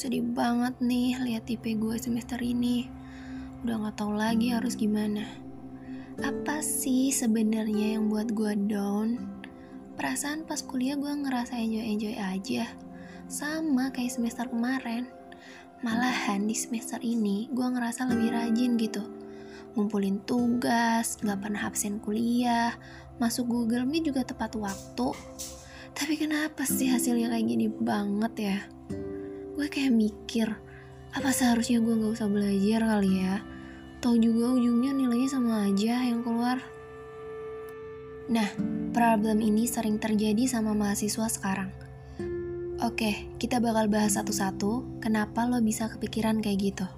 Sedih banget nih lihat IP gue semester ini. Udah gak tahu lagi harus gimana. Apa sih sebenarnya yang buat gue down? Perasaan pas kuliah gue ngerasa enjoy-enjoy aja. Sama kayak semester kemarin. Malahan di semester ini gue ngerasa lebih rajin gitu. Ngumpulin tugas, gak pernah absen kuliah, masuk Google Meet juga tepat waktu. Tapi kenapa sih hasilnya kayak gini banget ya? Gue kayak mikir apa seharusnya gue nggak usah belajar kali ya tau juga ujungnya nilainya sama aja yang keluar nah problem ini sering terjadi sama mahasiswa sekarang Oke, kita bakal bahas satu-satu kenapa lo bisa kepikiran kayak gitu.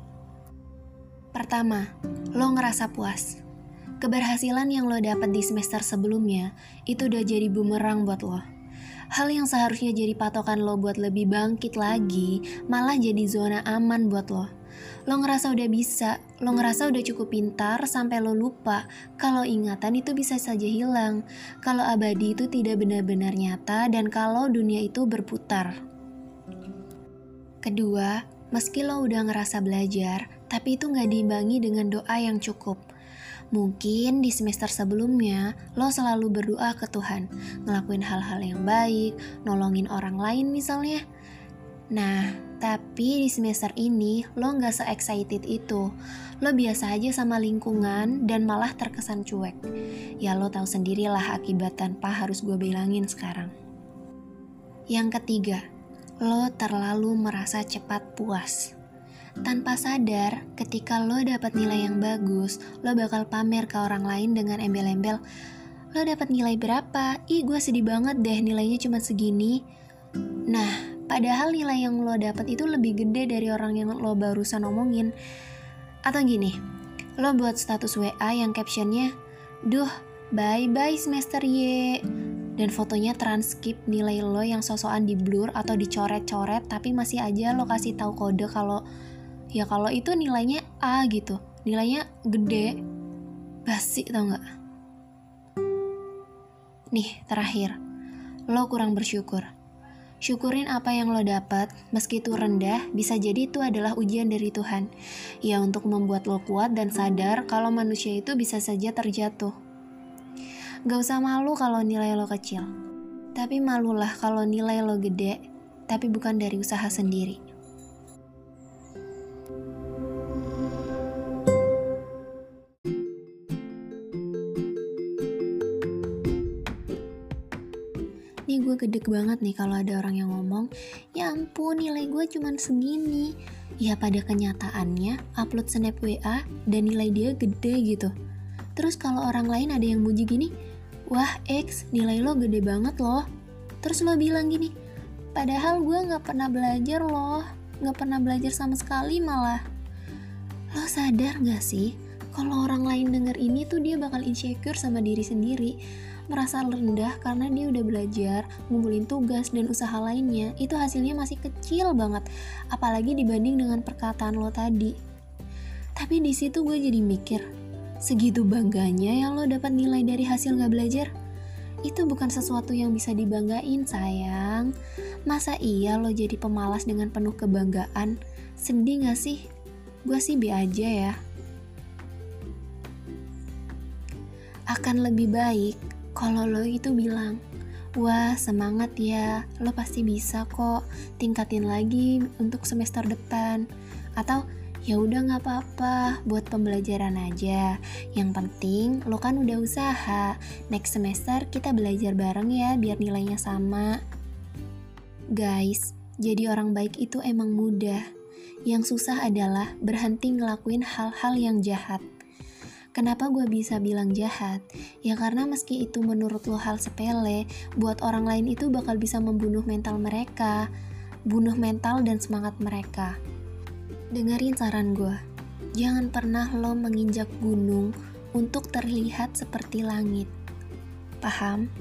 Pertama, lo ngerasa puas. Keberhasilan yang lo dapat di semester sebelumnya itu udah jadi bumerang buat lo. Hal yang seharusnya jadi patokan lo buat lebih bangkit lagi, malah jadi zona aman buat lo. Lo ngerasa udah bisa, lo ngerasa udah cukup pintar sampai lo lupa kalau ingatan itu bisa saja hilang, kalau abadi itu tidak benar-benar nyata, dan kalau dunia itu berputar. Kedua, meski lo udah ngerasa belajar, tapi itu nggak diimbangi dengan doa yang cukup. Mungkin di semester sebelumnya lo selalu berdoa ke Tuhan, ngelakuin hal-hal yang baik, nolongin orang lain misalnya. Nah, tapi di semester ini lo nggak se-excited itu. Lo biasa aja sama lingkungan dan malah terkesan cuek. Ya lo tahu sendirilah akibat tanpa harus gue bilangin sekarang. Yang ketiga, lo terlalu merasa cepat puas. Tanpa sadar, ketika lo dapat nilai yang bagus, lo bakal pamer ke orang lain dengan embel-embel. Lo dapat nilai berapa? Ih, gue sedih banget deh nilainya cuma segini. Nah, padahal nilai yang lo dapat itu lebih gede dari orang yang lo barusan omongin. Atau gini, lo buat status WA yang captionnya, Duh, bye-bye semester Y. Dan fotonya transkrip nilai lo yang sosokan di blur atau dicoret-coret tapi masih aja lo kasih tahu kode kalau ya kalau itu nilainya A gitu nilainya gede basi tau nggak nih terakhir lo kurang bersyukur Syukurin apa yang lo dapat, meski itu rendah, bisa jadi itu adalah ujian dari Tuhan. Ya untuk membuat lo kuat dan sadar kalau manusia itu bisa saja terjatuh. Gak usah malu kalau nilai lo kecil. Tapi malulah kalau nilai lo gede, tapi bukan dari usaha sendiri. Nih gue gedek banget nih kalau ada orang yang ngomong, ya ampun nilai gue cuma segini. Ya pada kenyataannya upload snap WA dan nilai dia gede gitu. Terus kalau orang lain ada yang muji gini, wah X nilai lo gede banget loh. Terus lo bilang gini, padahal gue gak pernah belajar loh, gak pernah belajar sama sekali malah. Lo sadar gak sih, kalau orang lain denger ini tuh dia bakal insecure sama diri sendiri merasa rendah karena dia udah belajar, ngumpulin tugas dan usaha lainnya, itu hasilnya masih kecil banget, apalagi dibanding dengan perkataan lo tadi. Tapi di situ gue jadi mikir, segitu bangganya ya lo dapat nilai dari hasil gak belajar? Itu bukan sesuatu yang bisa dibanggain sayang. Masa iya lo jadi pemalas dengan penuh kebanggaan? Sedih gak sih? Gue sih be aja ya. Akan lebih baik kalau lo itu bilang, wah semangat ya, lo pasti bisa kok, tingkatin lagi untuk semester depan. Atau ya udah nggak apa-apa buat pembelajaran aja. Yang penting lo kan udah usaha. Next semester kita belajar bareng ya biar nilainya sama. Guys, jadi orang baik itu emang mudah. Yang susah adalah berhenti ngelakuin hal-hal yang jahat. Kenapa gue bisa bilang jahat? Ya karena meski itu menurut lo hal sepele, buat orang lain itu bakal bisa membunuh mental mereka, bunuh mental dan semangat mereka. Dengerin saran gue, jangan pernah lo menginjak gunung untuk terlihat seperti langit. Paham?